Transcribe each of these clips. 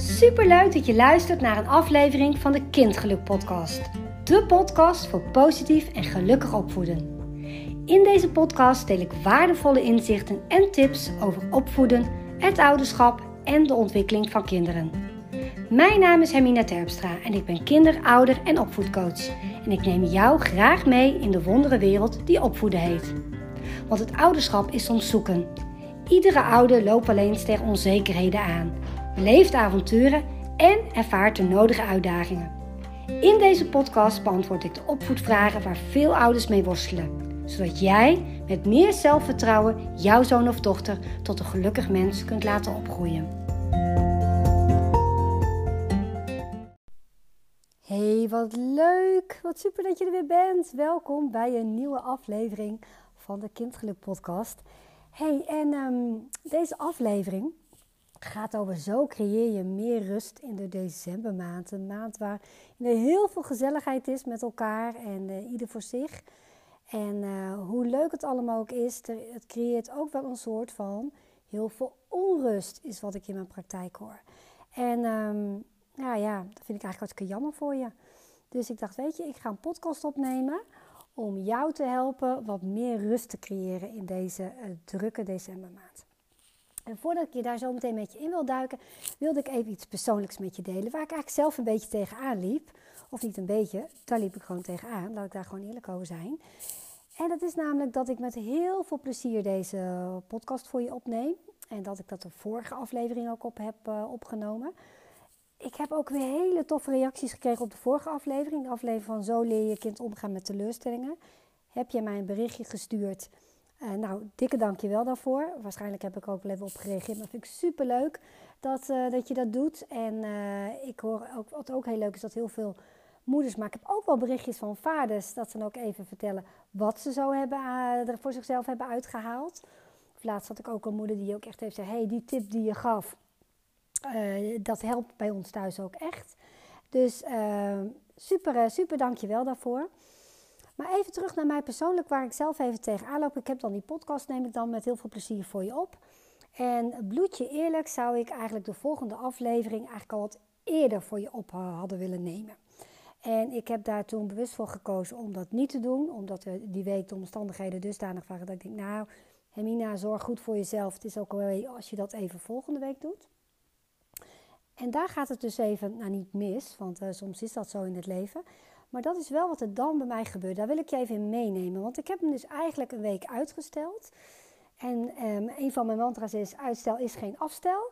Superleuk dat je luistert naar een aflevering van de Kindgeluk Podcast. De podcast voor positief en gelukkig opvoeden. In deze podcast deel ik waardevolle inzichten en tips over opvoeden, het ouderschap en de ontwikkeling van kinderen. Mijn naam is Hermina Terpstra en ik ben kinder-, ouder- en opvoedcoach. En ik neem jou graag mee in de wonderenwereld die opvoeden heet. Want het ouderschap is soms zoeken. Iedere ouder loopt alleen tegen onzekerheden aan, beleeft avonturen en ervaart de nodige uitdagingen. In deze podcast beantwoord ik de opvoedvragen waar veel ouders mee worstelen, zodat jij met meer zelfvertrouwen jouw zoon of dochter tot een gelukkig mens kunt laten opgroeien. Hey, wat leuk! Wat super dat je er weer bent. Welkom bij een nieuwe aflevering van de Kindgeluk Podcast. Hey, en ehm, deze aflevering gaat over zo creëer je meer rust in de decembermaand. Een maand waar er heel veel gezelligheid is met elkaar en uh, ieder voor zich. En uh, hoe leuk het allemaal ook is, het creëert ook wel een soort van heel veel onrust, is wat ik in mijn praktijk hoor. En um, nou ja, dat vind ik eigenlijk hartstikke jammer voor je. Dus ik dacht, weet je, ik ga een podcast opnemen om jou te helpen wat meer rust te creëren in deze uh, drukke decembermaand. En voordat ik je daar zo meteen met je in wil duiken, wilde ik even iets persoonlijks met je delen. Waar ik eigenlijk zelf een beetje tegenaan liep. Of niet een beetje, daar liep ik gewoon tegenaan. Laat ik daar gewoon eerlijk over zijn. En dat is namelijk dat ik met heel veel plezier deze podcast voor je opneem. En dat ik dat de vorige aflevering ook op heb uh, opgenomen. Ik heb ook weer hele toffe reacties gekregen op de vorige aflevering. De aflevering van Zo leer je kind omgaan met teleurstellingen. Heb je mij een berichtje gestuurd? Uh, nou, dikke dankjewel daarvoor. Waarschijnlijk heb ik ook wel even op gereageerd. Maar vind ik super leuk dat, uh, dat je dat doet. En uh, ik hoor ook, wat ook heel leuk is, dat heel veel moeders, maar ik heb ook wel berichtjes van vaders, dat ze dan ook even vertellen wat ze zo hebben, er voor zichzelf hebben uitgehaald. Of laatst had ik ook een moeder die ook echt heeft gezegd, hey, die tip die je gaf, dat helpt bij ons thuis ook echt. Dus super, super dankjewel daarvoor. Maar even terug naar mij persoonlijk, waar ik zelf even tegenaan loop. Ik heb dan die podcast, neem ik dan met heel veel plezier voor je op. En bloedje eerlijk zou ik eigenlijk de volgende aflevering eigenlijk al wat eerder voor je op hadden willen nemen. En ik heb daar toen bewust voor gekozen om dat niet te doen. Omdat die week de omstandigheden dusdanig waren dat ik denk, nou Hermina, zorg goed voor jezelf. Het is ook wel als je dat even volgende week doet. En daar gaat het dus even, nou niet mis, want uh, soms is dat zo in het leven. Maar dat is wel wat er dan bij mij gebeurt. Daar wil ik je even in meenemen. Want ik heb hem dus eigenlijk een week uitgesteld. En um, een van mijn mantra's is: uitstel is geen afstel.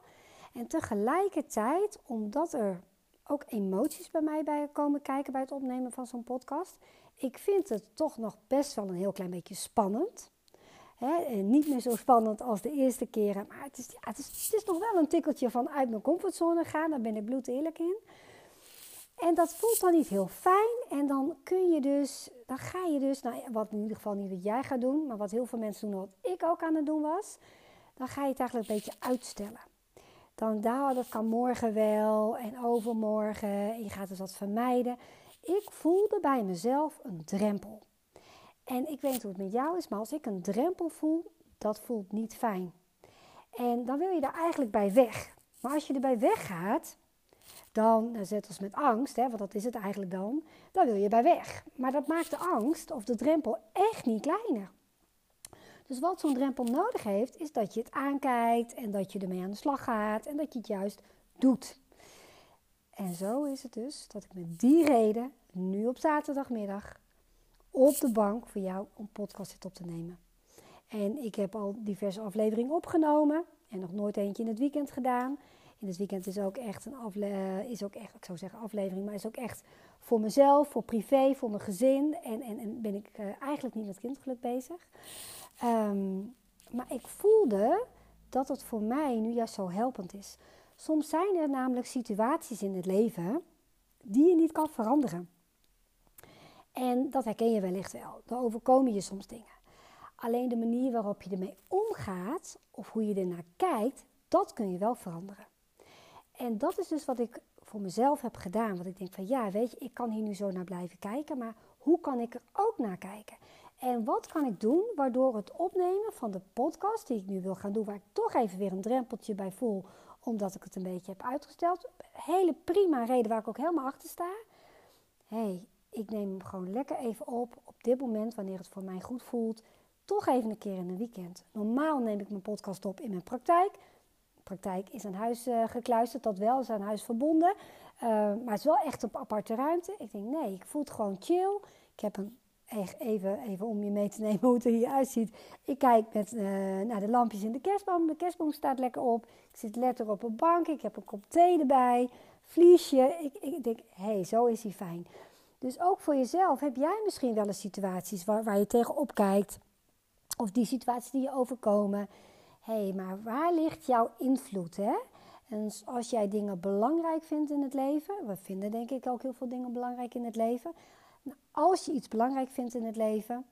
En tegelijkertijd, omdat er ook emoties bij mij bij komen kijken bij het opnemen van zo'n podcast. Ik vind het toch nog best wel een heel klein beetje spannend. He, niet meer zo spannend als de eerste keren. Maar het is, ja, het, is, het is nog wel een tikkeltje van uit mijn comfortzone gaan. Daar ben ik bloed eerlijk in. En dat voelt dan niet heel fijn. En dan kun je dus, dan ga je dus, nou, wat in ieder geval niet wat jij gaat doen, maar wat heel veel mensen doen, wat ik ook aan het doen was, dan ga je het eigenlijk een beetje uitstellen. Dan nou, dat kan morgen wel en overmorgen. En je gaat dus wat vermijden. Ik voelde bij mezelf een drempel. En ik weet hoe het met jou is, maar als ik een drempel voel, dat voelt niet fijn. En dan wil je daar eigenlijk bij weg. Maar als je erbij weggaat, dan, net als met angst, hè, want dat is het eigenlijk dan, dan wil je bij weg. Maar dat maakt de angst of de drempel echt niet kleiner. Dus wat zo'n drempel nodig heeft, is dat je het aankijkt en dat je ermee aan de slag gaat en dat je het juist doet. En zo is het dus dat ik met die reden nu op zaterdagmiddag op de bank voor jou een podcast zit op te nemen. En ik heb al diverse afleveringen opgenomen en nog nooit eentje in het weekend gedaan. In het weekend is ook echt een afle is ook echt, ik zou zeggen aflevering, maar is ook echt voor mezelf, voor privé, voor mijn gezin. En, en, en ben ik uh, eigenlijk niet met kindgeluk bezig. Um, maar ik voelde dat het voor mij nu juist zo helpend is. Soms zijn er namelijk situaties in het leven die je niet kan veranderen. En dat herken je wellicht wel. Dan overkomen je soms dingen. Alleen de manier waarop je ermee omgaat of hoe je ernaar kijkt, dat kun je wel veranderen. En dat is dus wat ik voor mezelf heb gedaan. Want ik denk van ja, weet je, ik kan hier nu zo naar blijven kijken, maar hoe kan ik er ook naar kijken? En wat kan ik doen waardoor het opnemen van de podcast die ik nu wil gaan doen, waar ik toch even weer een drempeltje bij voel omdat ik het een beetje heb uitgesteld. Hele prima reden waar ik ook helemaal achter sta. hey, ik neem hem gewoon lekker even op op dit moment, wanneer het voor mij goed voelt. Toch even een keer in een weekend. Normaal neem ik mijn podcast op in mijn praktijk. Praktijk is aan huis uh, gekluisterd, dat wel, is aan huis verbonden. Uh, maar het is wel echt op aparte ruimte. Ik denk, nee, ik voel het gewoon chill. Ik heb een even, even om je mee te nemen hoe het er hier uitziet. Ik kijk met, uh, naar de lampjes in de kerstboom. De kerstboom staat lekker op. Ik zit lekker op een bank. Ik heb een kop thee erbij. Vliesje. Ik, ik denk, hé, hey, zo is hij fijn. Dus ook voor jezelf heb jij misschien wel eens situaties waar, waar je tegenop kijkt. Of die situaties die je overkomen. Hé, hey, maar waar ligt jouw invloed? Hè? En als jij dingen belangrijk vindt in het leven, we vinden denk ik ook heel veel dingen belangrijk in het leven. Nou, als je iets belangrijk vindt in het leven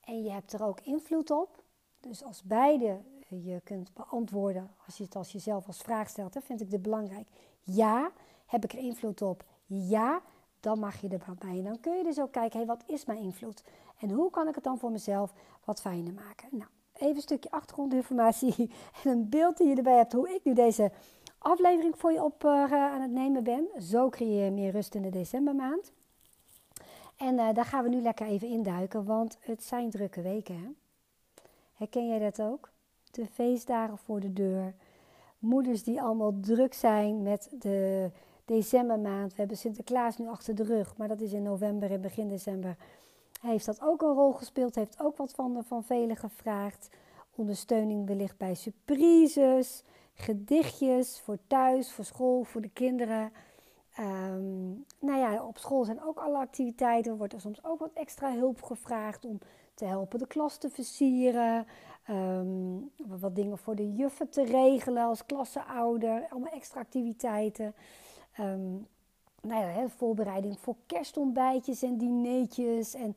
en je hebt er ook invloed op, dus als beide je kunt beantwoorden, als je het als jezelf als vraag stelt, hè, vind ik dit belangrijk? Ja. Heb ik er invloed op? Ja. Dan mag je erbij. En dan kun je dus ook kijken, hey, wat is mijn invloed? En hoe kan ik het dan voor mezelf wat fijner maken? Nou, even een stukje achtergrondinformatie en een beeld die je erbij hebt hoe ik nu deze aflevering voor je op uh, aan het nemen ben. Zo creëer je meer rust in de decembermaand. En uh, daar gaan we nu lekker even induiken, want het zijn drukke weken. Hè? Herken jij dat ook? De feestdagen voor de deur. Moeders die allemaal druk zijn met de decembermaand. We hebben Sinterklaas nu achter de rug, maar dat is in november en begin december. Heeft dat ook een rol gespeeld? Heeft ook wat van, van velen gevraagd? Ondersteuning wellicht bij surprises, gedichtjes voor thuis, voor school, voor de kinderen. Um, nou ja, op school zijn ook alle activiteiten. Wordt er soms ook wat extra hulp gevraagd om te helpen de klas te versieren. Um, wat dingen voor de juffen te regelen als klasseouder. Allemaal extra activiteiten. Um, nou ja, voorbereiding voor kerstontbijtjes en dineetjes. En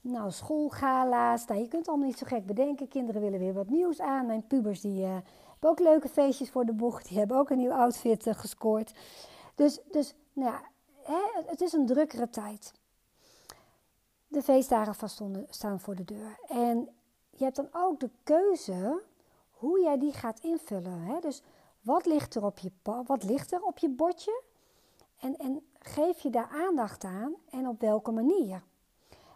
nou, schoolgala's. Nou, je kunt het allemaal niet zo gek bedenken. Kinderen willen weer wat nieuws aan. Mijn pubers die, uh, hebben ook leuke feestjes voor de boeg. Die hebben ook een nieuw outfit uh, gescoord. Dus, dus nou ja, hè, het is een drukkere tijd. De feestdagen staan voor de deur. En je hebt dan ook de keuze hoe jij die gaat invullen. Hè? Dus wat ligt er op je, wat ligt er op je bordje? En, en geef je daar aandacht aan en op welke manier?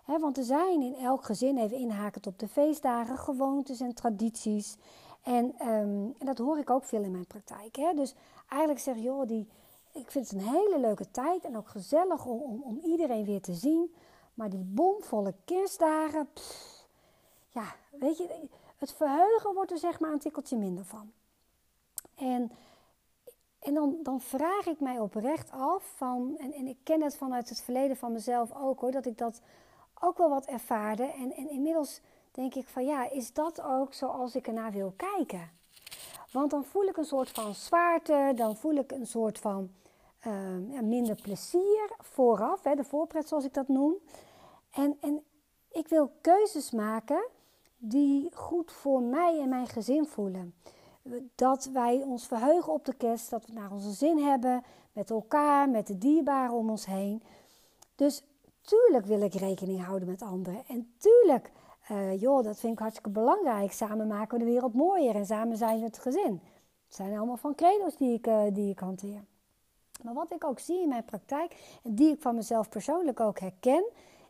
Want er zijn in elk gezin, even inhakend op de feestdagen, gewoontes en tradities. En, um, en dat hoor ik ook veel in mijn praktijk. Dus eigenlijk zeg joh, die, ik vind het een hele leuke tijd en ook gezellig om, om, om iedereen weer te zien. Maar die bomvolle kerstdagen, ja, weet je, het verheugen wordt er zeg maar een tikkeltje minder van. En, en dan, dan vraag ik mij oprecht af van, en, en ik ken het vanuit het verleden van mezelf ook hoor, dat ik dat ook wel wat ervaarde. En, en inmiddels denk ik van ja, is dat ook zoals ik ernaar wil kijken? Want dan voel ik een soort van zwaarte, dan voel ik een soort van ja, minder plezier vooraf, hè, de voorpret zoals ik dat noem. En, en ik wil keuzes maken die goed voor mij en mijn gezin voelen. Dat wij ons verheugen op de kerst, dat we naar onze zin hebben met elkaar, met de dierbaren om ons heen. Dus tuurlijk wil ik rekening houden met anderen. En tuurlijk, uh, joh, dat vind ik hartstikke belangrijk. Samen maken we de wereld mooier en samen zijn we het gezin. Het zijn allemaal van credo's die ik, uh, die ik hanteer. Maar wat ik ook zie in mijn praktijk, en die ik van mezelf persoonlijk ook herken,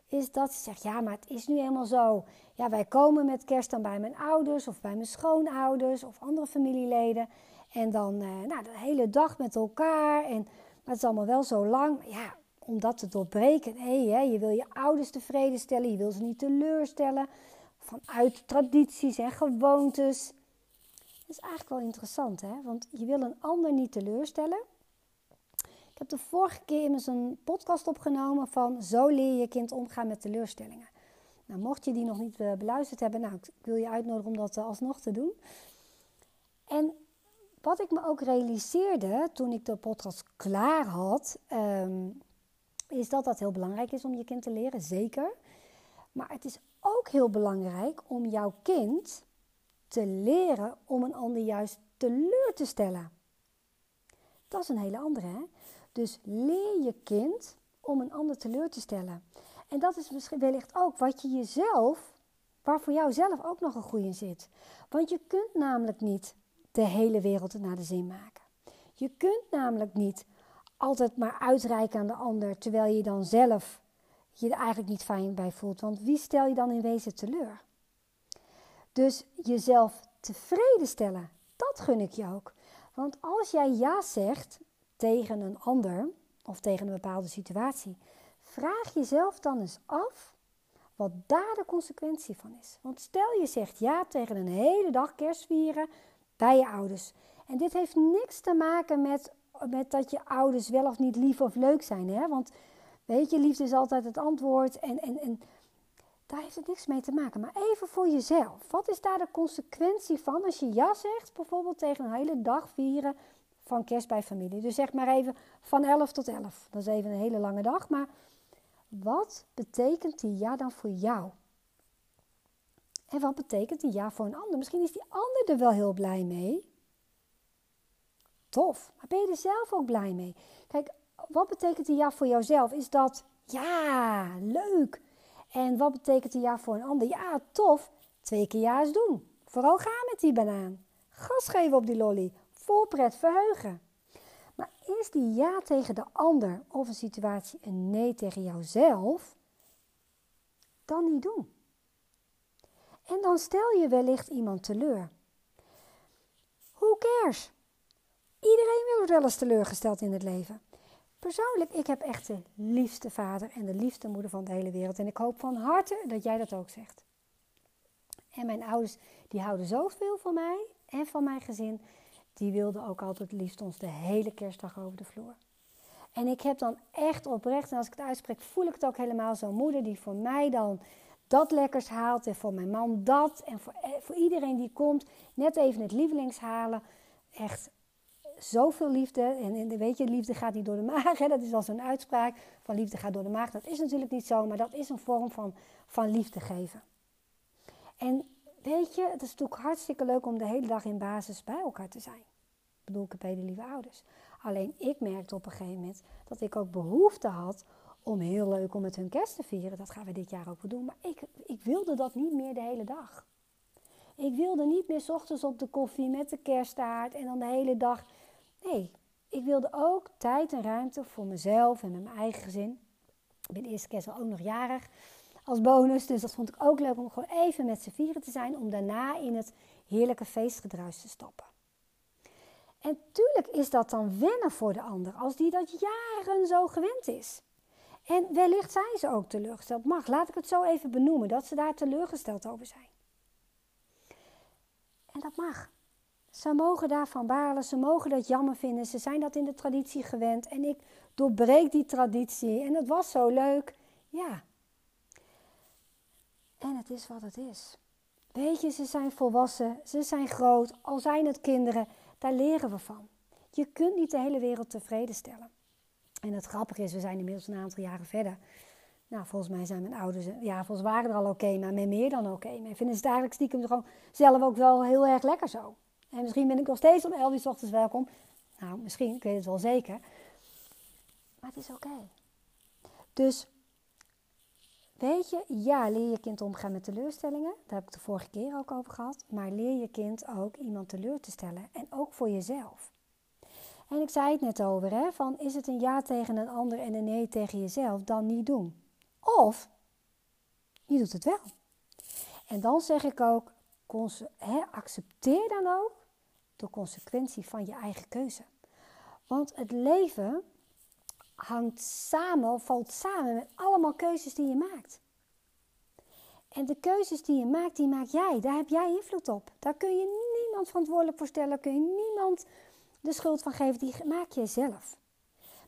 is dat ze zegt: Ja, maar het is nu helemaal zo. Ja, wij komen met kerst dan bij mijn ouders of bij mijn schoonouders of andere familieleden. En dan uh, nou, de hele dag met elkaar. En, maar het is allemaal wel zo lang. Ja, om dat te doorbreken. Hey, je wil je ouders tevreden stellen, je wil ze niet teleurstellen. Vanuit tradities en gewoontes. Dat is eigenlijk wel interessant, hè? Want je wil een ander niet teleurstellen. Ik heb de vorige keer immers een podcast opgenomen van Zo leer je kind omgaan met teleurstellingen. Nou, mocht je die nog niet eh, beluisterd hebben, nou, ik wil je uitnodigen om dat eh, alsnog te doen. En wat ik me ook realiseerde toen ik de podcast klaar had, ehm, is dat dat heel belangrijk is om je kind te leren, zeker. Maar het is ook heel belangrijk om jouw kind te leren om een ander juist teleur te stellen. Dat is een hele andere, hè? Dus leer je kind om een ander teleur te stellen. En dat is misschien wellicht ook wat je jezelf, waar voor jou zelf ook nog een groei in zit. Want je kunt namelijk niet de hele wereld naar de zin maken. Je kunt namelijk niet altijd maar uitreiken aan de ander, terwijl je dan zelf je er eigenlijk niet fijn bij voelt. Want wie stel je dan in wezen teleur? Dus jezelf tevreden stellen, dat gun ik je ook. Want als jij ja zegt tegen een ander of tegen een bepaalde situatie, vraag jezelf dan eens af wat daar de consequentie van is. Want stel je zegt ja tegen een hele dag kerstvieren bij je ouders. En dit heeft niks te maken met, met dat je ouders wel of niet lief of leuk zijn. Hè? Want weet je, liefde is altijd het antwoord. En, en, en daar heeft het niks mee te maken. Maar even voor jezelf. Wat is daar de consequentie van als je ja zegt, bijvoorbeeld tegen een hele dag vieren van kerst bij familie? Dus zeg maar even van 11 tot 11. Dat is even een hele lange dag. Maar wat betekent die ja dan voor jou? En wat betekent die ja voor een ander? Misschien is die ander er wel heel blij mee. Tof. Maar ben je er zelf ook blij mee? Kijk, wat betekent die ja voor jouzelf? Is dat ja, leuk. En wat betekent die ja voor een ander? Ja, tof. Twee keer ja eens doen. Vooral gaan met die banaan. Gas geven op die lolly. Vol pret verheugen. Maar is die ja tegen de ander of een situatie een nee tegen jouzelf? Dan niet doen. En dan stel je wellicht iemand teleur. Who cares? Iedereen wordt wel eens teleurgesteld in het leven. Persoonlijk, ik heb echt de liefste vader en de liefste moeder van de hele wereld. En ik hoop van harte dat jij dat ook zegt. En mijn ouders, die houden zoveel van mij en van mijn gezin. Die wilden ook altijd liefst ons de hele kerstdag over de vloer. En ik heb dan echt oprecht, en als ik het uitspreek, voel ik het ook helemaal zo'n moeder die voor mij dan dat lekkers haalt. En voor mijn man dat. En voor, eh, voor iedereen die komt, net even het lievelings halen. Echt zoveel liefde. En, en weet je, liefde gaat niet door de maag. Hè? Dat is al zo'n uitspraak van liefde gaat door de maag. Dat is natuurlijk niet zo, maar dat is een vorm van, van liefde geven. En weet je, het is natuurlijk hartstikke leuk om de hele dag in basis bij elkaar te zijn. Ik bedoel, ik heb hele lieve ouders. Alleen ik merkte op een gegeven moment dat ik ook behoefte had om heel leuk om met hun kerst te vieren. Dat gaan we dit jaar ook wel doen. Maar ik, ik wilde dat niet meer de hele dag. Ik wilde niet meer s ochtends op de koffie met de kersttaart en dan de hele dag Nee, ik wilde ook tijd en ruimte voor mezelf en met mijn eigen gezin. Ik ben de eerste keer ook nog jarig als bonus. Dus dat vond ik ook leuk om gewoon even met z'n vieren te zijn. Om daarna in het heerlijke feestgedruis te stappen. En tuurlijk is dat dan wennen voor de ander. Als die dat jaren zo gewend is. En wellicht zijn ze ook teleurgesteld. Mag, laat ik het zo even benoemen. Dat ze daar teleurgesteld over zijn. En dat mag. Ze mogen daarvan balen, ze mogen dat jammer vinden, ze zijn dat in de traditie gewend en ik doorbreek die traditie en het was zo leuk. Ja. En het is wat het is. Weet je, ze zijn volwassen, ze zijn groot, al zijn het kinderen, daar leren we van. Je kunt niet de hele wereld tevreden stellen. En het grappige is, we zijn inmiddels een aantal jaren verder. Nou, volgens mij zijn mijn ouders, ja, volgens waren er al oké, maar met meer dan oké. Okay. vinden ze het eigenlijk stiekem gewoon zelf ook wel heel erg lekker zo. En misschien ben ik nog steeds om 11 uur s ochtends welkom. Nou, misschien, ik weet het wel zeker. Maar het is oké. Dus, weet je, ja, leer je kind omgaan met teleurstellingen. Daar heb ik de vorige keer ook over gehad. Maar leer je kind ook iemand teleur te stellen. En ook voor jezelf. En ik zei het net over, hè, van is het een ja tegen een ander en een nee tegen jezelf, dan niet doen. Of, je doet het wel. En dan zeg ik ook, accepteer dan ook de consequentie van je eigen keuze. Want het leven hangt samen of valt samen met allemaal keuzes die je maakt. En de keuzes die je maakt, die maak jij. Daar heb jij invloed op. Daar kun je niemand verantwoordelijk voor stellen. Kun je niemand de schuld van geven. Die maak je zelf.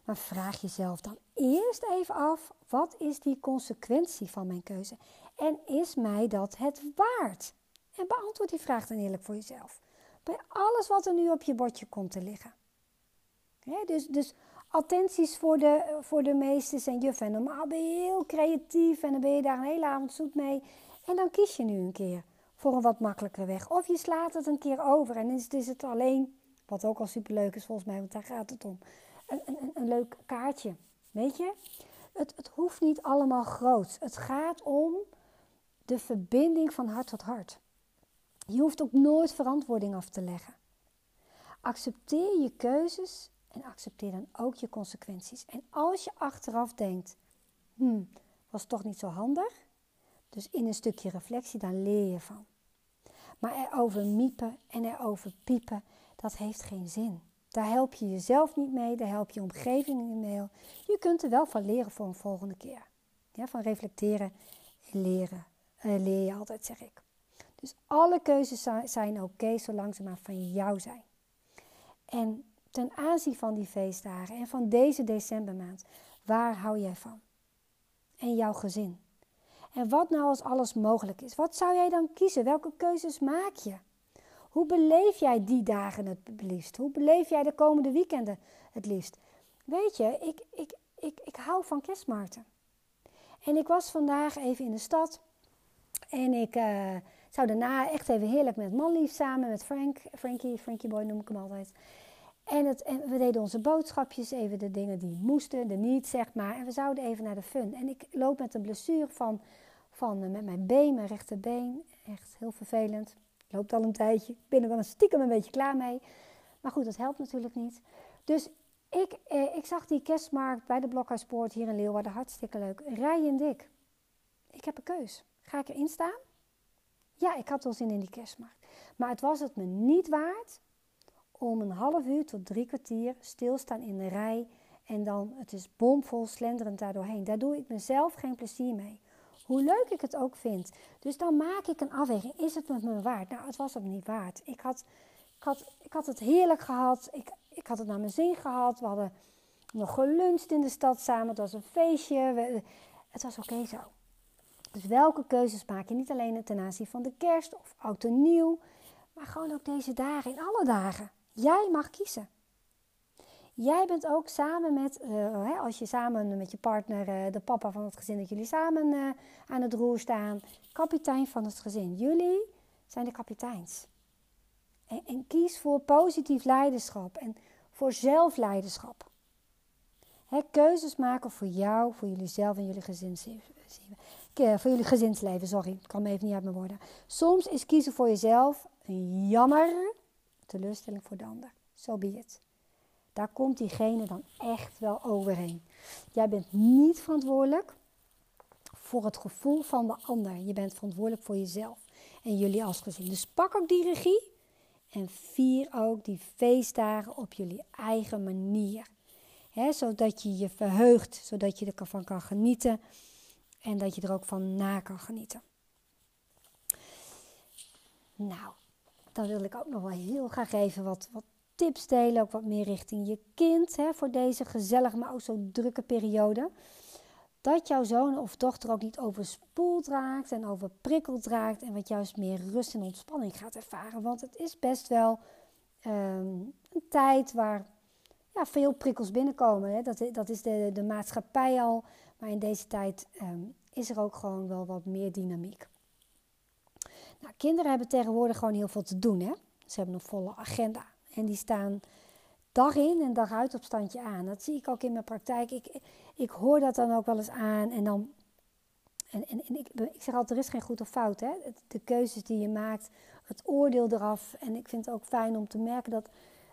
Maar vraag jezelf dan eerst even af: wat is die consequentie van mijn keuze? En is mij dat het waard? En beantwoord die vraag dan eerlijk voor jezelf. Bij alles wat er nu op je bordje komt te liggen. dus, dus attenties voor de, voor de meesters en juffen. En normaal ben je heel creatief en dan ben je daar een hele avond zoet mee. En dan kies je nu een keer voor een wat makkelijkere weg. Of je slaat het een keer over en is, is het alleen, wat ook al superleuk is volgens mij, want daar gaat het om, een, een, een leuk kaartje. Weet je? Het, het hoeft niet allemaal groot. Het gaat om de verbinding van hart tot hart. Je hoeft ook nooit verantwoording af te leggen. Accepteer je keuzes en accepteer dan ook je consequenties. En als je achteraf denkt, hmm, was toch niet zo handig, dus in een stukje reflectie, dan leer je van. Maar erover miepen en erover piepen, dat heeft geen zin. Daar help je jezelf niet mee, daar help je omgeving niet mee. Je kunt er wel van leren voor een volgende keer. Ja, van reflecteren en leren. Uh, leer je altijd, zeg ik. Dus alle keuzes zijn oké, zolang ze maar van jou zijn. En ten aanzien van die feestdagen en van deze decembermaand, waar hou jij van? En jouw gezin. En wat nou als alles mogelijk is? Wat zou jij dan kiezen? Welke keuzes maak je? Hoe beleef jij die dagen het liefst? Hoe beleef jij de komende weekenden het liefst? Weet je, ik, ik, ik, ik hou van kerstmarkten. En ik was vandaag even in de stad. En ik uh, zou daarna echt even heerlijk met manlief samen, met Frank, Frankie, Frankie Boy noem ik hem altijd. En, het, we deden onze boodschapjes, even de dingen die moesten, de niet, zeg maar. En we zouden even naar de fun. En ik loop met een blessure van, van uh, met mijn been, mijn rechterbeen. Echt heel vervelend. Loopt al een tijdje. Ik ben er wel een stiekem een beetje klaar mee. Maar goed, dat helpt natuurlijk niet. Dus ik, eh, ik zag die kerstmarkt bij de Blokhuispoort hier in Leeuwarden. Hartstikke leuk. Rij en dik. Ik heb een keus. Ga ik erin staan? Ja, ik had wel zin in die kerstmarkt. Maar het was het me niet waard om een half uur tot drie kwartier stilstaan in de rij. En dan, het is bomvol slenderend daardoorheen. Daar doe ik mezelf geen plezier mee. Hoe leuk ik het ook vind. Dus dan maak ik een afweging. Is het met me waard? Nou, het was het niet waard. Ik had, ik had, ik had het heerlijk gehad. Ik, ik had het naar mijn zin gehad. We hadden nog geluncht in de stad samen. Het was een feestje. Het was oké zo. Dus welke keuzes maak je? Niet alleen ten aanzien van de kerst of oud en nieuw. Maar gewoon ook deze dagen, in alle dagen. Jij mag kiezen. Jij bent ook samen met, uh, als je samen met je partner, uh, de papa van het gezin, dat jullie samen uh, aan het roer staan, kapitein van het gezin. Jullie zijn de kapiteins. En, en kies voor positief leiderschap en voor zelfleiderschap. Hè, keuzes maken voor jou, voor jullie zelf en jullie gezinsleven. Voor jullie gezinsleven, sorry, ik kan me even niet uit mijn woorden. Soms is kiezen voor jezelf jammer teleurstelling voor de ander. Zo so be. Daar komt diegene dan echt wel overheen. Jij bent niet verantwoordelijk voor het gevoel van de ander. Je bent verantwoordelijk voor jezelf en jullie als gezin. Dus pak ook die regie en vier ook die feestdagen op jullie eigen manier. He, zodat je je verheugt, zodat je ervan kan genieten en dat je er ook van na kan genieten. Nou, dan wil ik ook nog wel heel graag even wat, wat tips delen, ook wat meer richting je kind hè, voor deze gezellige, maar ook zo drukke periode. Dat jouw zoon of dochter ook niet overspoeld raakt en overprikkeld raakt en wat juist meer rust en ontspanning gaat ervaren. Want het is best wel ehm, een tijd waar ja, veel prikkels binnenkomen. Hè. Dat, dat is de, de maatschappij al, maar in deze tijd ehm, is er ook gewoon wel wat meer dynamiek. Nou, kinderen hebben tegenwoordig gewoon heel veel te doen. Hè? Ze hebben een volle agenda. En die staan dag in en dag uit op standje aan. Dat zie ik ook in mijn praktijk. Ik, ik hoor dat dan ook wel eens aan. En dan. En, en, en ik, ik zeg altijd: er is geen goed of fout. Hè? De keuzes die je maakt, het oordeel eraf. En ik vind het ook fijn om te merken dat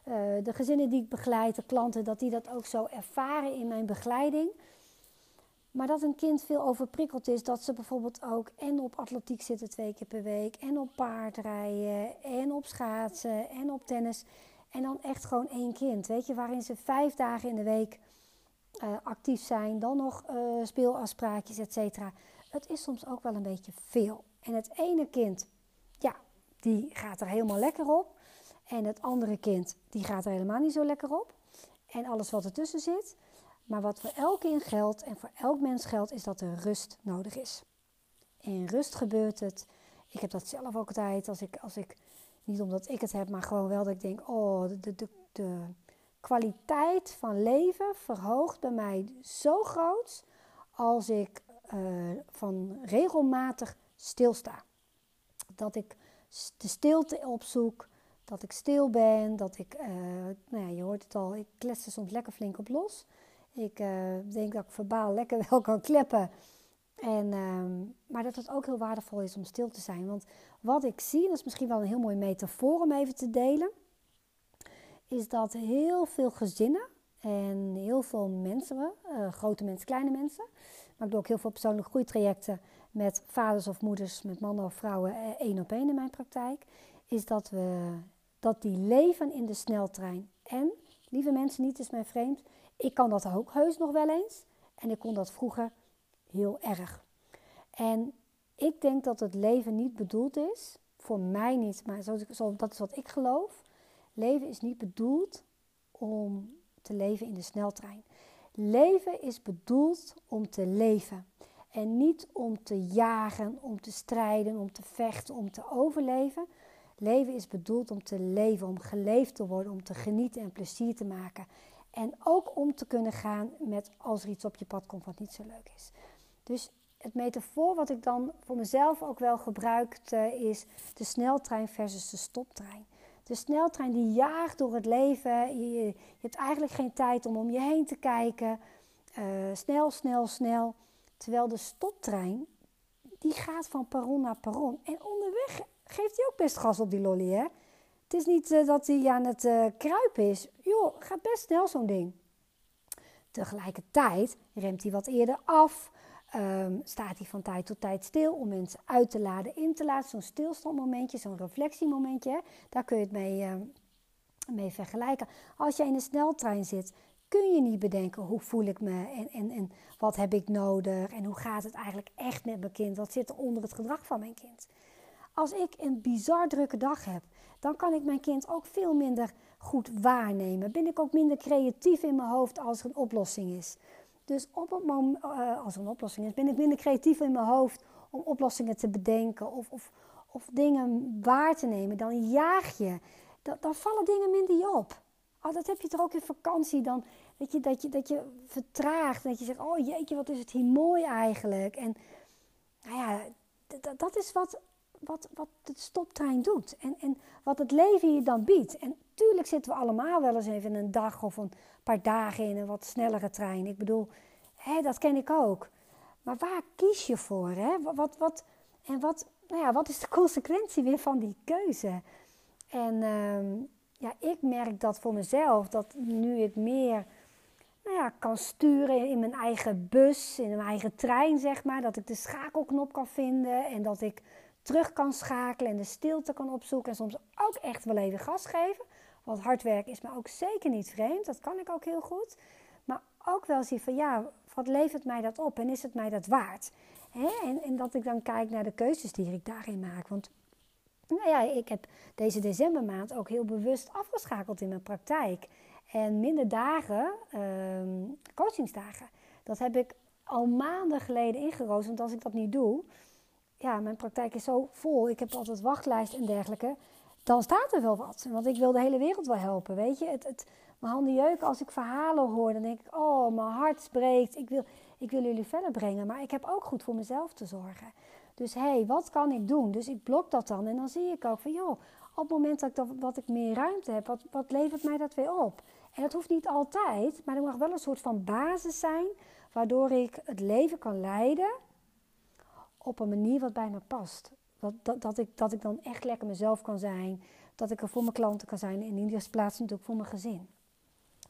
uh, de gezinnen die ik begeleid, de klanten, dat die dat ook zo ervaren in mijn begeleiding. Maar dat een kind veel overprikkeld is, dat ze bijvoorbeeld ook en op atletiek zitten twee keer per week, en op paardrijden, en op schaatsen, en op tennis. En dan echt gewoon één kind, weet je, waarin ze vijf dagen in de week uh, actief zijn, dan nog uh, speelafspraakjes, et cetera. Het is soms ook wel een beetje veel. En het ene kind, ja, die gaat er helemaal lekker op. En het andere kind, die gaat er helemaal niet zo lekker op. En alles wat ertussen zit. Maar wat voor elk kind geldt en voor elk mens geldt, is dat er rust nodig is. In rust gebeurt het. Ik heb dat zelf ook altijd, als ik, als ik niet omdat ik het heb, maar gewoon wel dat ik denk, oh, de, de, de kwaliteit van leven verhoogt bij mij zo groot als ik uh, van regelmatig stilsta. Dat ik de stilte opzoek, dat ik stil ben, dat ik, uh, nou ja, je hoort het al, ik klets er soms lekker flink op los. Ik uh, denk dat ik verbaal lekker wel kan kleppen. En, uh, maar dat het ook heel waardevol is om stil te zijn. Want wat ik zie, dat is misschien wel een heel mooi metafoor om even te delen. is dat heel veel gezinnen en heel veel mensen, uh, grote mensen, kleine mensen, maar ik doe ook heel veel persoonlijke groeitrajecten met vaders of moeders, met mannen of vrouwen, eh, één op één in mijn praktijk, is dat, we, dat die leven in de sneltrein. En, lieve mensen, niet is mij vreemd, ik kan dat ook heus nog wel eens. En ik kon dat vroeger heel erg. En ik denk dat het leven niet bedoeld is, voor mij niet, maar dat is wat ik geloof. Leven is niet bedoeld om te leven in de sneltrein. Leven is bedoeld om te leven. En niet om te jagen, om te strijden, om te vechten, om te overleven. Leven is bedoeld om te leven, om geleefd te worden, om te genieten en plezier te maken. En ook om te kunnen gaan met als er iets op je pad komt wat niet zo leuk is. Dus het metafoor wat ik dan voor mezelf ook wel gebruikte is de sneltrein versus de stoptrein. De sneltrein die jaagt door het leven. Je, je hebt eigenlijk geen tijd om om je heen te kijken. Uh, snel, snel, snel. Terwijl de stoptrein, die gaat van perron naar perron. En onderweg geeft hij ook best gas op die lolly, hè? Het is niet uh, dat hij aan het uh, kruipen is. Joh, gaat best snel zo'n ding. Tegelijkertijd remt hij wat eerder af. Um, staat hij van tijd tot tijd stil om mensen uit te laden, in te laten. Zo'n stilstandmomentje, zo'n reflectiemomentje, daar kun je het mee, uh, mee vergelijken. Als jij in een sneltrein zit, kun je niet bedenken hoe voel ik me en, en, en wat heb ik nodig en hoe gaat het eigenlijk echt met mijn kind. Wat zit er onder het gedrag van mijn kind. Als ik een bizar drukke dag heb, dan kan ik mijn kind ook veel minder goed waarnemen. Ben ik ook minder creatief in mijn hoofd als er een oplossing is. Dus op het moment, uh, als er een oplossing is, ben ik minder creatief in mijn hoofd om oplossingen te bedenken of, of, of dingen waar te nemen. Dan jaag je. Dan, dan vallen dingen minder op. Oh, dat heb je toch ook in vakantie. Dan, dat, je, dat, je, dat je vertraagt. Dat je zegt, oh jeetje, wat is het hier mooi eigenlijk. En nou ja, dat is wat, wat, wat de stoptrein doet. En, en wat het leven je dan biedt. En tuurlijk zitten we allemaal wel eens even een dag of een paar dagen in een wat snellere trein. Ik bedoel, hè, dat ken ik ook. Maar waar kies je voor? Hè? Wat, wat, en wat, nou ja, wat is de consequentie weer van die keuze? En ehm, ja, ik merk dat voor mezelf, dat nu ik meer nou ja, kan sturen in mijn eigen bus, in mijn eigen trein, zeg maar. Dat ik de schakelknop kan vinden en dat ik terug kan schakelen en de stilte kan opzoeken. En soms ook echt wel even gas geven. Want hard werken is me ook zeker niet vreemd. Dat kan ik ook heel goed. Maar ook wel zien van ja, wat levert mij dat op en is het mij dat waard? En, en, dat ik dan kijk naar de keuzes die ik daarin maak. Want nou ja, ik heb deze decembermaand ook heel bewust afgeschakeld in mijn praktijk. En minder dagen, uh, coachingsdagen, dat heb ik al maanden geleden ingeroosterd. Want als ik dat niet doe, ja, mijn praktijk is zo vol. Ik heb altijd wachtlijst en dergelijke dan staat er wel wat. Want ik wil de hele wereld wel helpen, weet je. Het, het, mijn handen jeuken als ik verhalen hoor. Dan denk ik, oh, mijn hart spreekt. Ik wil, ik wil jullie verder brengen. Maar ik heb ook goed voor mezelf te zorgen. Dus hé, hey, wat kan ik doen? Dus ik blok dat dan. En dan zie ik ook van, joh, op het moment dat ik, wat ik meer ruimte heb, wat, wat levert mij dat weer op? En dat hoeft niet altijd, maar er mag wel een soort van basis zijn... waardoor ik het leven kan leiden op een manier wat bij me past. Dat, dat, dat, ik, dat ik dan echt lekker mezelf kan zijn. Dat ik er voor mijn klanten kan zijn. En in die eerste plaats natuurlijk voor mijn gezin.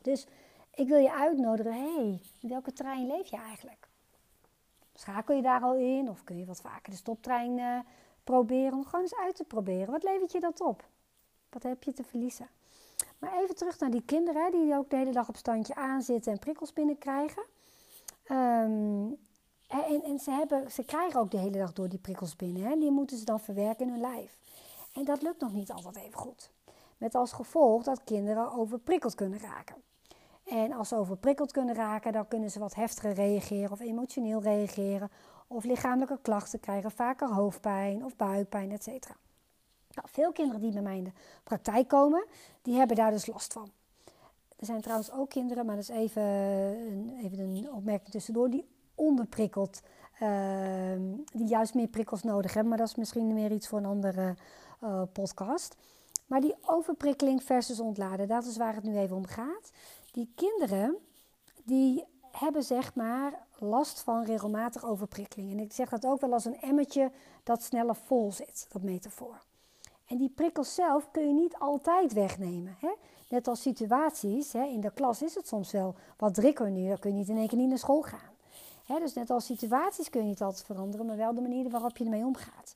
Dus ik wil je uitnodigen. hey, in welke trein leef je eigenlijk? Schakel je daar al in? Of kun je wat vaker de stoptrein uh, proberen? Om gewoon eens uit te proberen. Wat levert je dat op? Wat heb je te verliezen? Maar even terug naar die kinderen. Die ook de hele dag op standje aanzitten en prikkels binnenkrijgen. Um, en, en ze, hebben, ze krijgen ook de hele dag door die prikkels binnen. Hè? Die moeten ze dan verwerken in hun lijf. En dat lukt nog niet altijd even goed. Met als gevolg dat kinderen overprikkeld kunnen raken. En als ze overprikkeld kunnen raken, dan kunnen ze wat heftiger reageren of emotioneel reageren. Of lichamelijke klachten krijgen, vaker hoofdpijn of buikpijn, etc. Nou, veel kinderen die bij mij in de praktijk komen, die hebben daar dus last van. Er zijn trouwens ook kinderen, maar dat is even een, even een opmerking tussendoor, die onderprikkeld. Ehm, die juist meer prikkels nodig hebben. Maar dat is misschien meer iets voor een andere uh, podcast. Maar die overprikkeling versus ontladen, dat is waar het nu even om gaat. Die kinderen, die hebben zeg maar last van regelmatig overprikkeling. En ik zeg dat ook wel als een emmertje dat sneller vol zit, dat metafoor. En die prikkels zelf kun je niet altijd wegnemen. Hè? Net als situaties, hè, in de klas is het soms wel wat drukker nu. Dan kun je niet in één keer niet naar school gaan. Dus net als situaties kun je niet altijd veranderen, maar wel de manier waarop je ermee omgaat.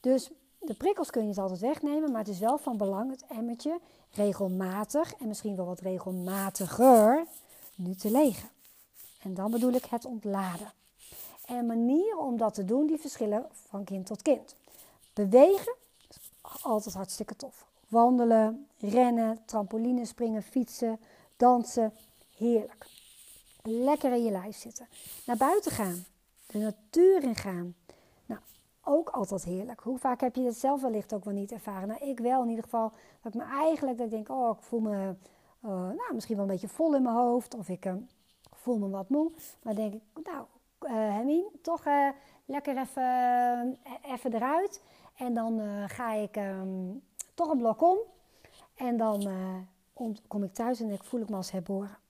Dus de prikkels kun je niet altijd wegnemen, maar het is wel van belang het emmertje regelmatig en misschien wel wat regelmatiger nu te legen. En dan bedoel ik het ontladen. En manieren om dat te doen, die verschillen van kind tot kind. Bewegen is altijd hartstikke tof. Wandelen, rennen, trampoline springen, fietsen, dansen. Heerlijk. Lekker in je lijf zitten. Naar buiten gaan. De natuur in gaan. Nou, ook altijd heerlijk. Hoe vaak heb je het zelf wellicht ook wel niet ervaren? Nou, ik wel in ieder geval. Dat ik me eigenlijk, dat ik denk, oh, ik voel me uh, nou, misschien wel een beetje vol in mijn hoofd. Of ik uh, voel me wat moe. Maar denk ik, nou, uh, toch lekker even, even eruit. En dan ga ik um, toch een blok om. En dan kom ik thuis en ik voel ik me als herboren.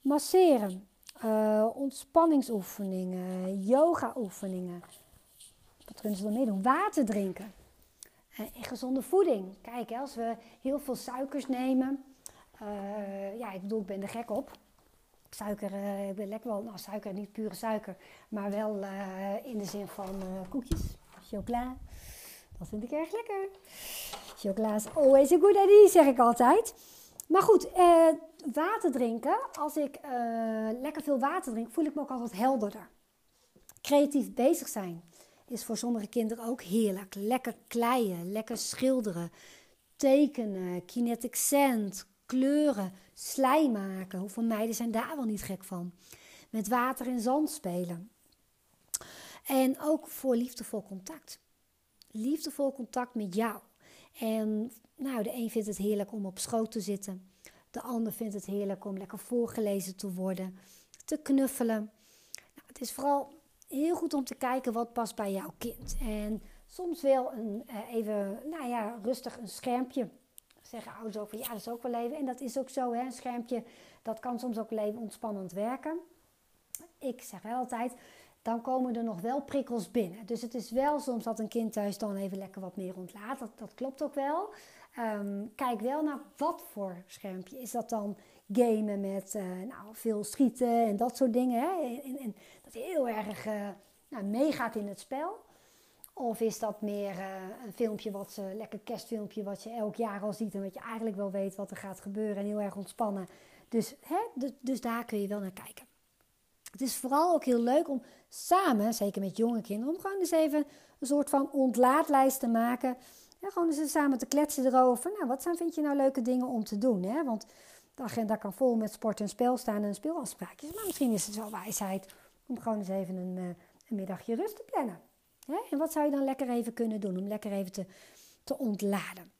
Masseren, ontspanningsoefeningen, yoga-oefeningen. Wat kunnen ze dan meedoen? Water drinken. En gezonde voeding. Kijk, als we heel veel suikers nemen. Uh, ja, ik bedoel, ik ben er gek op. Suiker, ik ben lekker wel, nou suiker, niet pure suiker, maar wel in de zin van koekjes, chocola. Dat vind ik erg lekker. Chocola is always a good idea, zeg ik altijd. Maar goed, water drinken. Als ik lekker veel water drink, voel ik me ook altijd helderder. Creatief bezig zijn is voor sommige kinderen ook heerlijk. Lekker kleien, lekker schilderen, tekenen, kinetic sand, kleuren, slijm maken. Hoeveel meiden zijn daar wel niet gek van? Met water en zand spelen. En ook voor liefdevol contact. Liefdevol contact met jou. En nou, de een vindt het heerlijk om op schoot te zitten. De ander vindt het heerlijk om lekker voorgelezen te worden, te knuffelen. Nou, het is vooral heel goed om te kijken wat past bij jouw kind. En soms wel een, uh, even, nou ja, rustig een schermpje. Zeggen ouders ook van ja, dat is ook wel even. En dat is ook zo, hè, een schermpje, dat kan soms ook wel even ontspannend werken. Ik zeg wel altijd, dan komen er nog wel prikkels binnen. Dus het is wel soms dat een kind thuis dan even lekker wat meer ontlaat. Dat, dat klopt ook wel. Um, kijk wel naar wat voor schermpje. Is dat dan gamen met uh, nou, veel schieten en dat soort dingen. Hè? En, en dat heel erg uh, nou, meegaat in het spel. Of is dat meer uh, een filmpje, wat ze, lekker kerstfilmpje, wat je elk jaar al ziet en wat je eigenlijk wel weet wat er gaat gebeuren en heel erg ontspannen. Dus, hè, dus, dus daar kun je wel naar kijken. Het is vooral ook heel leuk om samen, zeker met jonge kinderen, om gewoon eens even een soort van ontlaatlijst te maken. Ja, gewoon eens samen te kletsen erover. Nou, wat zijn, vind je nou leuke dingen om te doen? Hè? Want de agenda kan vol met sport en spel staan en speelafspraakjes. Maar misschien is het wel wijsheid om gewoon eens even een, uh, een middagje rust te plannen. Hè? En wat zou je dan lekker even kunnen doen om lekker even te, te ontladen?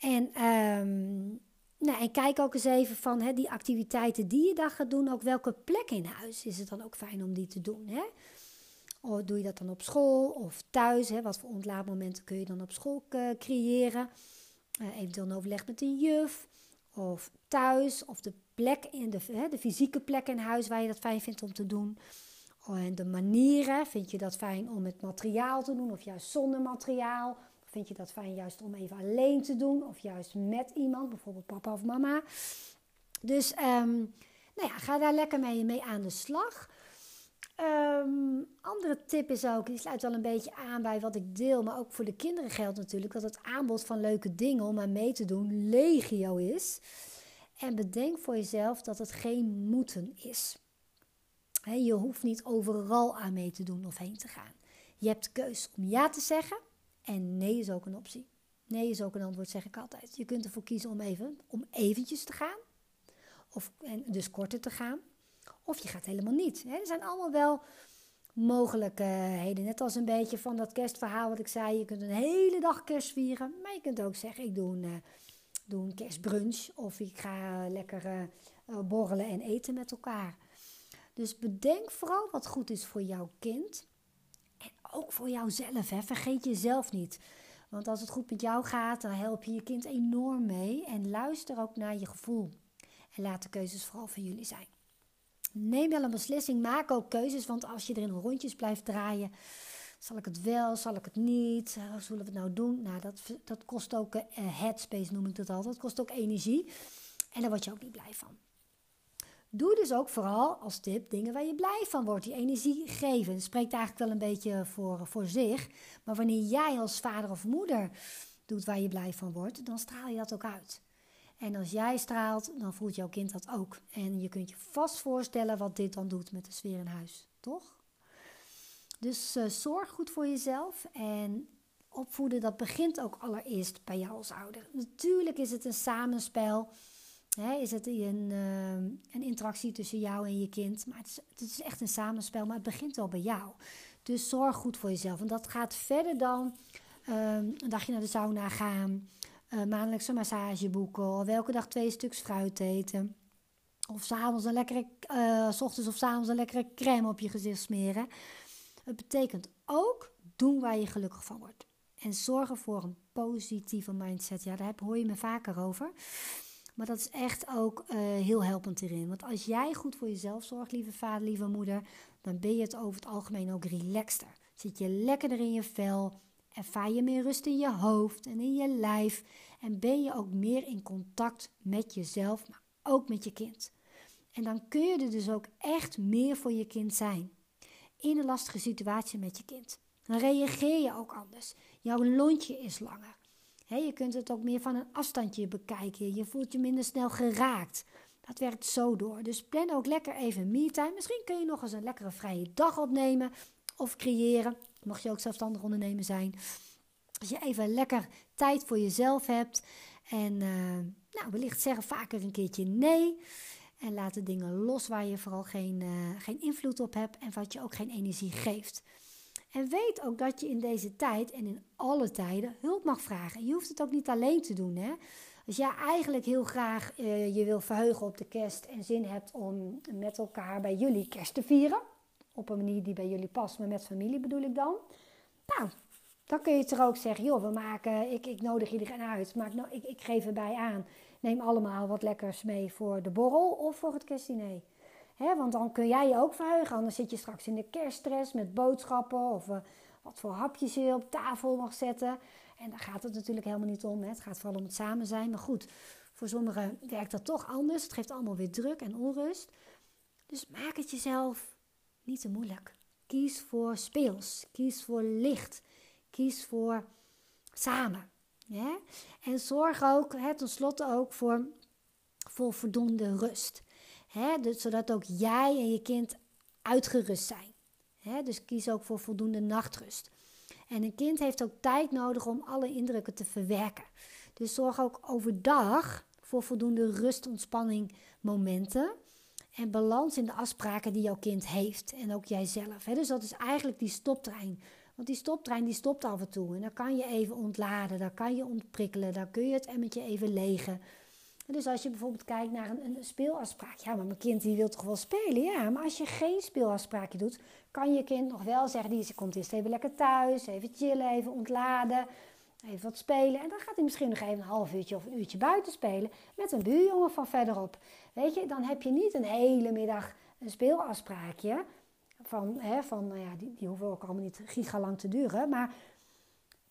En, um, nou, en kijk ook eens even van hè, die activiteiten die je dan gaat doen, ook welke plek in huis is het dan ook fijn om die te doen. Hè? Of doe je dat dan op school of thuis? Hè? Wat voor ontlaadmomenten kun je dan op school uh, creëren? Uh, eventueel een overleg met een juf of thuis of de plek in de, hè, de fysieke plek in huis waar je dat fijn vindt om te doen. En de manieren, vind je dat fijn om met materiaal te doen of juist zonder materiaal? Vind je dat fijn juist om even alleen te doen of juist met iemand, bijvoorbeeld papa of mama? Dus um, nou ja, ga daar lekker mee, mee aan de slag. Um, andere tip is ook, die sluit wel een beetje aan bij wat ik deel, maar ook voor de kinderen geldt natuurlijk dat het aanbod van leuke dingen om aan mee te doen legio is. En bedenk voor jezelf dat het geen moeten is. je hoeft niet overal aan mee te doen of heen te gaan. Je hebt keus om ja te zeggen en nee is ook een optie. Nee is ook een antwoord, zeg ik altijd. Je kunt ervoor kiezen om even om eventjes te gaan, of en dus korter te gaan. Of je gaat helemaal niet. Er zijn allemaal wel mogelijkheden. Net als een beetje van dat kerstverhaal wat ik zei. Je kunt een hele dag kerst vieren. Maar je kunt ook zeggen, ik doe een, een kerstbrunch. Of ik ga lekker uh, borrelen en eten met elkaar. Dus bedenk vooral wat goed is voor jouw kind. En ook voor jouzelf. Hè. Vergeet jezelf niet. Want als het goed met jou gaat, dan help je je kind enorm mee. En luister ook naar je gevoel. En laat de keuzes vooral van jullie zijn. Neem wel een beslissing, maak ook keuzes, want als je er in rondjes blijft draaien, Zal ik het wel? Zal ik het niet? Hoe zullen we het nou doen? Nou, dat, dat kost ook uh, headspace, noem ik dat altijd. Dat kost ook energie. En daar word je ook niet blij van. Doe dus ook vooral als tip dingen waar je blij van wordt. Die energie geven. Spreekt eigenlijk wel een beetje voor, voor zich. Maar wanneer jij als vader of moeder doet waar je blij van wordt, dan straal je dat ook uit. En als jij straalt, dan voelt jouw kind dat ook. En je kunt je vast voorstellen wat dit dan doet met de sfeer in huis, toch? Dus uh, zorg goed voor jezelf en opvoeden, dat begint ook allereerst bij jou als ouder. Natuurlijk is het een samenspel. Hè, is het een, uh, een interactie tussen jou en je kind. Maar het is, het is echt een samenspel, maar het begint wel bij jou. Dus zorg goed voor jezelf. En dat gaat verder dan uh, een dagje naar de sauna gaan uh, maandelijks een massage boeken, of welke dag twee stuks fruit eten. Of s'avonds een lekkere, uh, s ochtends of s'avonds een lekkere crème op je gezicht smeren. Het betekent ook doen waar je gelukkig van wordt. En zorgen voor een positieve mindset. Ja, daar hoor je me vaker over. Maar dat is echt ook uh, heel helpend erin. Want als jij goed voor jezelf zorgt, lieve vader, lieve moeder, dan ben je het over het algemeen ook relaxter. Zit je lekkerder in je vel, Ervaar je meer rust in je hoofd en in je lijf en ben je ook meer in contact met jezelf, maar ook met je kind. En dan kun je er dus ook echt meer voor je kind zijn. In een lastige situatie met je kind. Dan reageer je ook anders. Jouw lontje is langer. je kunt het ook meer van een afstandje bekijken. Je voelt je minder snel geraakt. Dat werkt zo door. Dus plan ook lekker even me-time. Misschien kun je nog eens een lekkere vrije dag opnemen of creëren. Mag je ook zelfstandig ondernemer zijn. Als je even lekker tijd voor jezelf hebt. En uh, nou, wellicht zeggen vaker een keertje nee. En laat de dingen los waar je vooral geen, uh, geen invloed op hebt. En wat je ook geen energie geeft. En weet ook dat je in deze tijd en in alle tijden hulp mag vragen. Je hoeft het ook niet alleen te doen. Hè? Als jij eigenlijk heel graag uh, je wil verheugen op de kerst en zin hebt om met elkaar bij jullie kerst te vieren op een manier die bij jullie past, maar met familie bedoel ik dan. Nou, dan kun je er ook zeggen, joh, we maken, ik, ik nodig iedereen uit, maar ik, ik, ik geef erbij aan. Neem allemaal wat lekkers mee voor de borrel of voor het kerstdiner. He, want dan kun jij je ook verheugen, anders zit je straks in de kerststress met boodschappen of uh, wat voor hapjes je op tafel mag zetten. En daar gaat het natuurlijk helemaal niet om. Het gaat vooral om het samen zijn. Maar goed, voor sommigen werkt dat toch anders. Het geeft allemaal weer druk en onrust. Dus maak het jezelf niet te moeilijk. Kies voor speels. Kies voor licht. Kies voor samen. Ja? En zorg ook, hè, tenslotte ook voor, voor voldoende rust. Hè? Dus, zodat ook jij en je kind uitgerust zijn. Hè? Dus kies ook voor voldoende nachtrust. En een kind heeft ook tijd nodig om alle indrukken te verwerken. Dus zorg ook overdag voor voldoende rust, ontspanning momenten en balans in de afspraken die jouw kind heeft en ook jijzelf. Dus dat is eigenlijk die stoptrein. Want die stoptrein die stopt af en toe en dan kan je even ontladen, dan kan je ontprikkelen, dan kun je het emmertje even legen. Dus als je bijvoorbeeld kijkt naar een, een, speelafspraak. Ja, maar mijn kind die wil toch wel spelen? Ja, maar als je geen speelafspraakje doet, kan je kind nog wel zeggen... die komt eerst even lekker thuis, even chillen, even ontladen even wat spelen. En dan gaat hij misschien nog even een half uurtje of een uurtje buiten spelen met een buurjongen van verderop. Weet je, dan heb je niet een hele middag een speelafspraakje. Van, hè, van nou ja, die, die hoeven ook allemaal niet gigalang te duren. Maar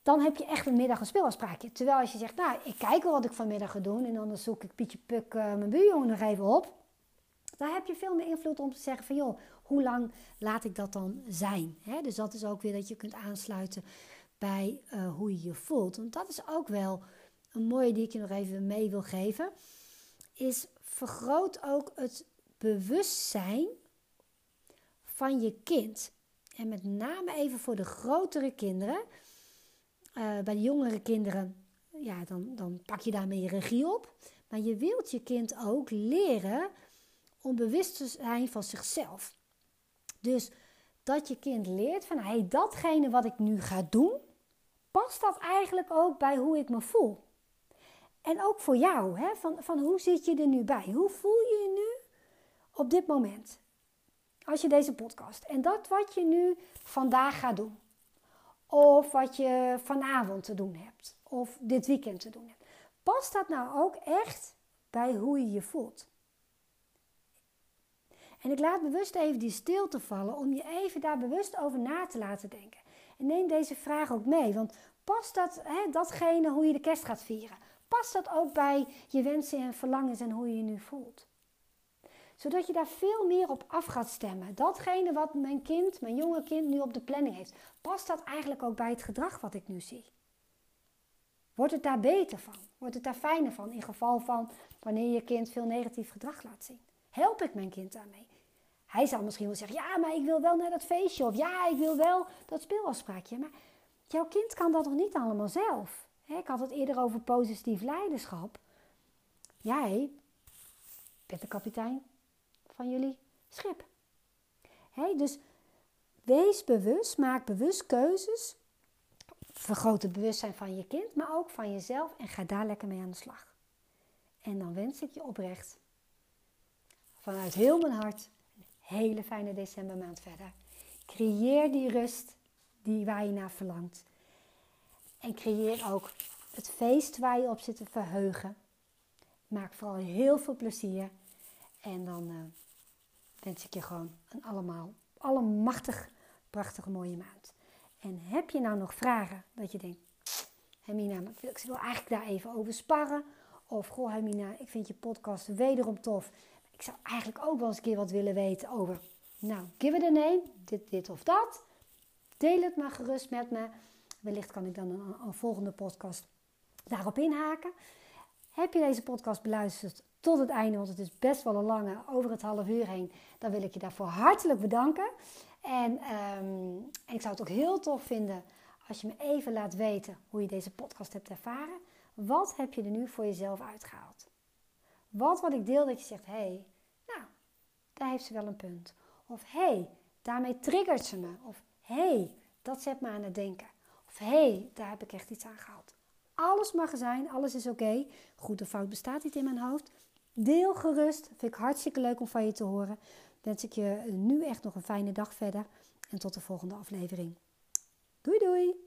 dan heb je echt een middag een speelafspraakje. Terwijl als je zegt, nou, ik kijk wel wat ik vanmiddag ga doen. En dan zoek ik Pietje Puk uh, mijn buurjongen nog even op. Dan heb je veel meer invloed om te zeggen van, joh, hoe lang laat ik dat dan zijn? Dus dat is ook weer dat je kunt aansluiten bij uh, hoe je je voelt. Want dat is ook wel een mooie die ik je nog even mee wil geven. Is vergroot ook het bewustzijn van je kind. En met name even voor de grotere kinderen. Uh, bij de jongere kinderen, ja, dan, dan pak je daarmee regie op. Maar je wilt je kind ook leren om bewust te zijn van zichzelf. Dus dat je kind leert van hey, datgene wat ik nu ga doen, past dat eigenlijk ook bij hoe ik me voel? En ook voor jou, hè? Van, van hoe zit je er nu bij? Hoe voel je je nu op dit moment? Als je deze podcast en dat wat je nu vandaag gaat doen, of wat je vanavond te doen hebt, of dit weekend te doen hebt, past dat nou ook echt bij hoe je je voelt? En ik laat bewust even die stilte vallen om je even daar bewust over na te laten denken. En neem deze vraag ook mee, want past dat, hè, datgene hoe je de kerst gaat vieren, past dat ook bij je wensen en verlangens en hoe je je nu voelt? Zodat je daar veel meer op af gaat stemmen. Datgene wat mijn kind, mijn jonge kind nu op de planning heeft, past dat eigenlijk ook bij het gedrag wat ik nu zie? Wordt het daar beter van? Wordt het daar fijner van in geval van wanneer je kind veel negatief gedrag laat zien? Help ik mijn kind daarmee? Hij zal misschien wel zeggen: Ja, maar ik wil wel naar dat feestje. Of ja, ik wil wel dat speelafspraakje. Maar jouw kind kan dat nog niet allemaal zelf. Ik had het eerder over positief leiderschap. Jij bent de kapitein van jullie schip. Dus wees bewust, maak bewust keuzes. Vergroot het bewustzijn van je kind, maar ook van jezelf en ga daar lekker mee aan de slag. En dan wens ik je oprecht vanuit heel mijn hart hele fijne decembermaand verder. Creëer die rust die waar je naar verlangt. En creëer ook het feest waar je op zit te verheugen. Maak vooral heel veel plezier. En dan uh, wens ik je gewoon een allemaal, allemachtig, prachtige mooie maand. En heb je nou nog vragen dat je denkt, Hermina, ik wil eigenlijk daar even over sparren. Of, goh Hermina, ik vind je podcast wederom tof. Ik zou eigenlijk ook wel eens een keer wat willen weten over, nou, give it a name, dit, dit of dat. Deel het maar gerust met me. Wellicht kan ik dan een, volgende podcast daarop inhaken. Heb je deze podcast beluisterd tot het einde, want het is best wel een lange, over het half uur heen, dan wil ik je daarvoor hartelijk bedanken. En, um, ik zou het ook heel tof vinden als je me even laat weten hoe je deze podcast hebt ervaren. Wat heb je er nu voor jezelf uitgehaald? Wat wat ik deel dat je zegt, hé, hey, nou, daar heeft ze wel een punt. Of hé, hey, daarmee triggert ze me. Of hé, hey, dat zet me aan het denken. Of hé, hey, daar heb ik echt iets aan gehad. Alles mag er zijn, alles is oké. Goed of fout bestaat niet in mijn hoofd. Deel gerust, vind ik hartstikke leuk om van je te horen. Wens ik je nu echt nog een fijne dag verder en tot de volgende aflevering. Doei doei!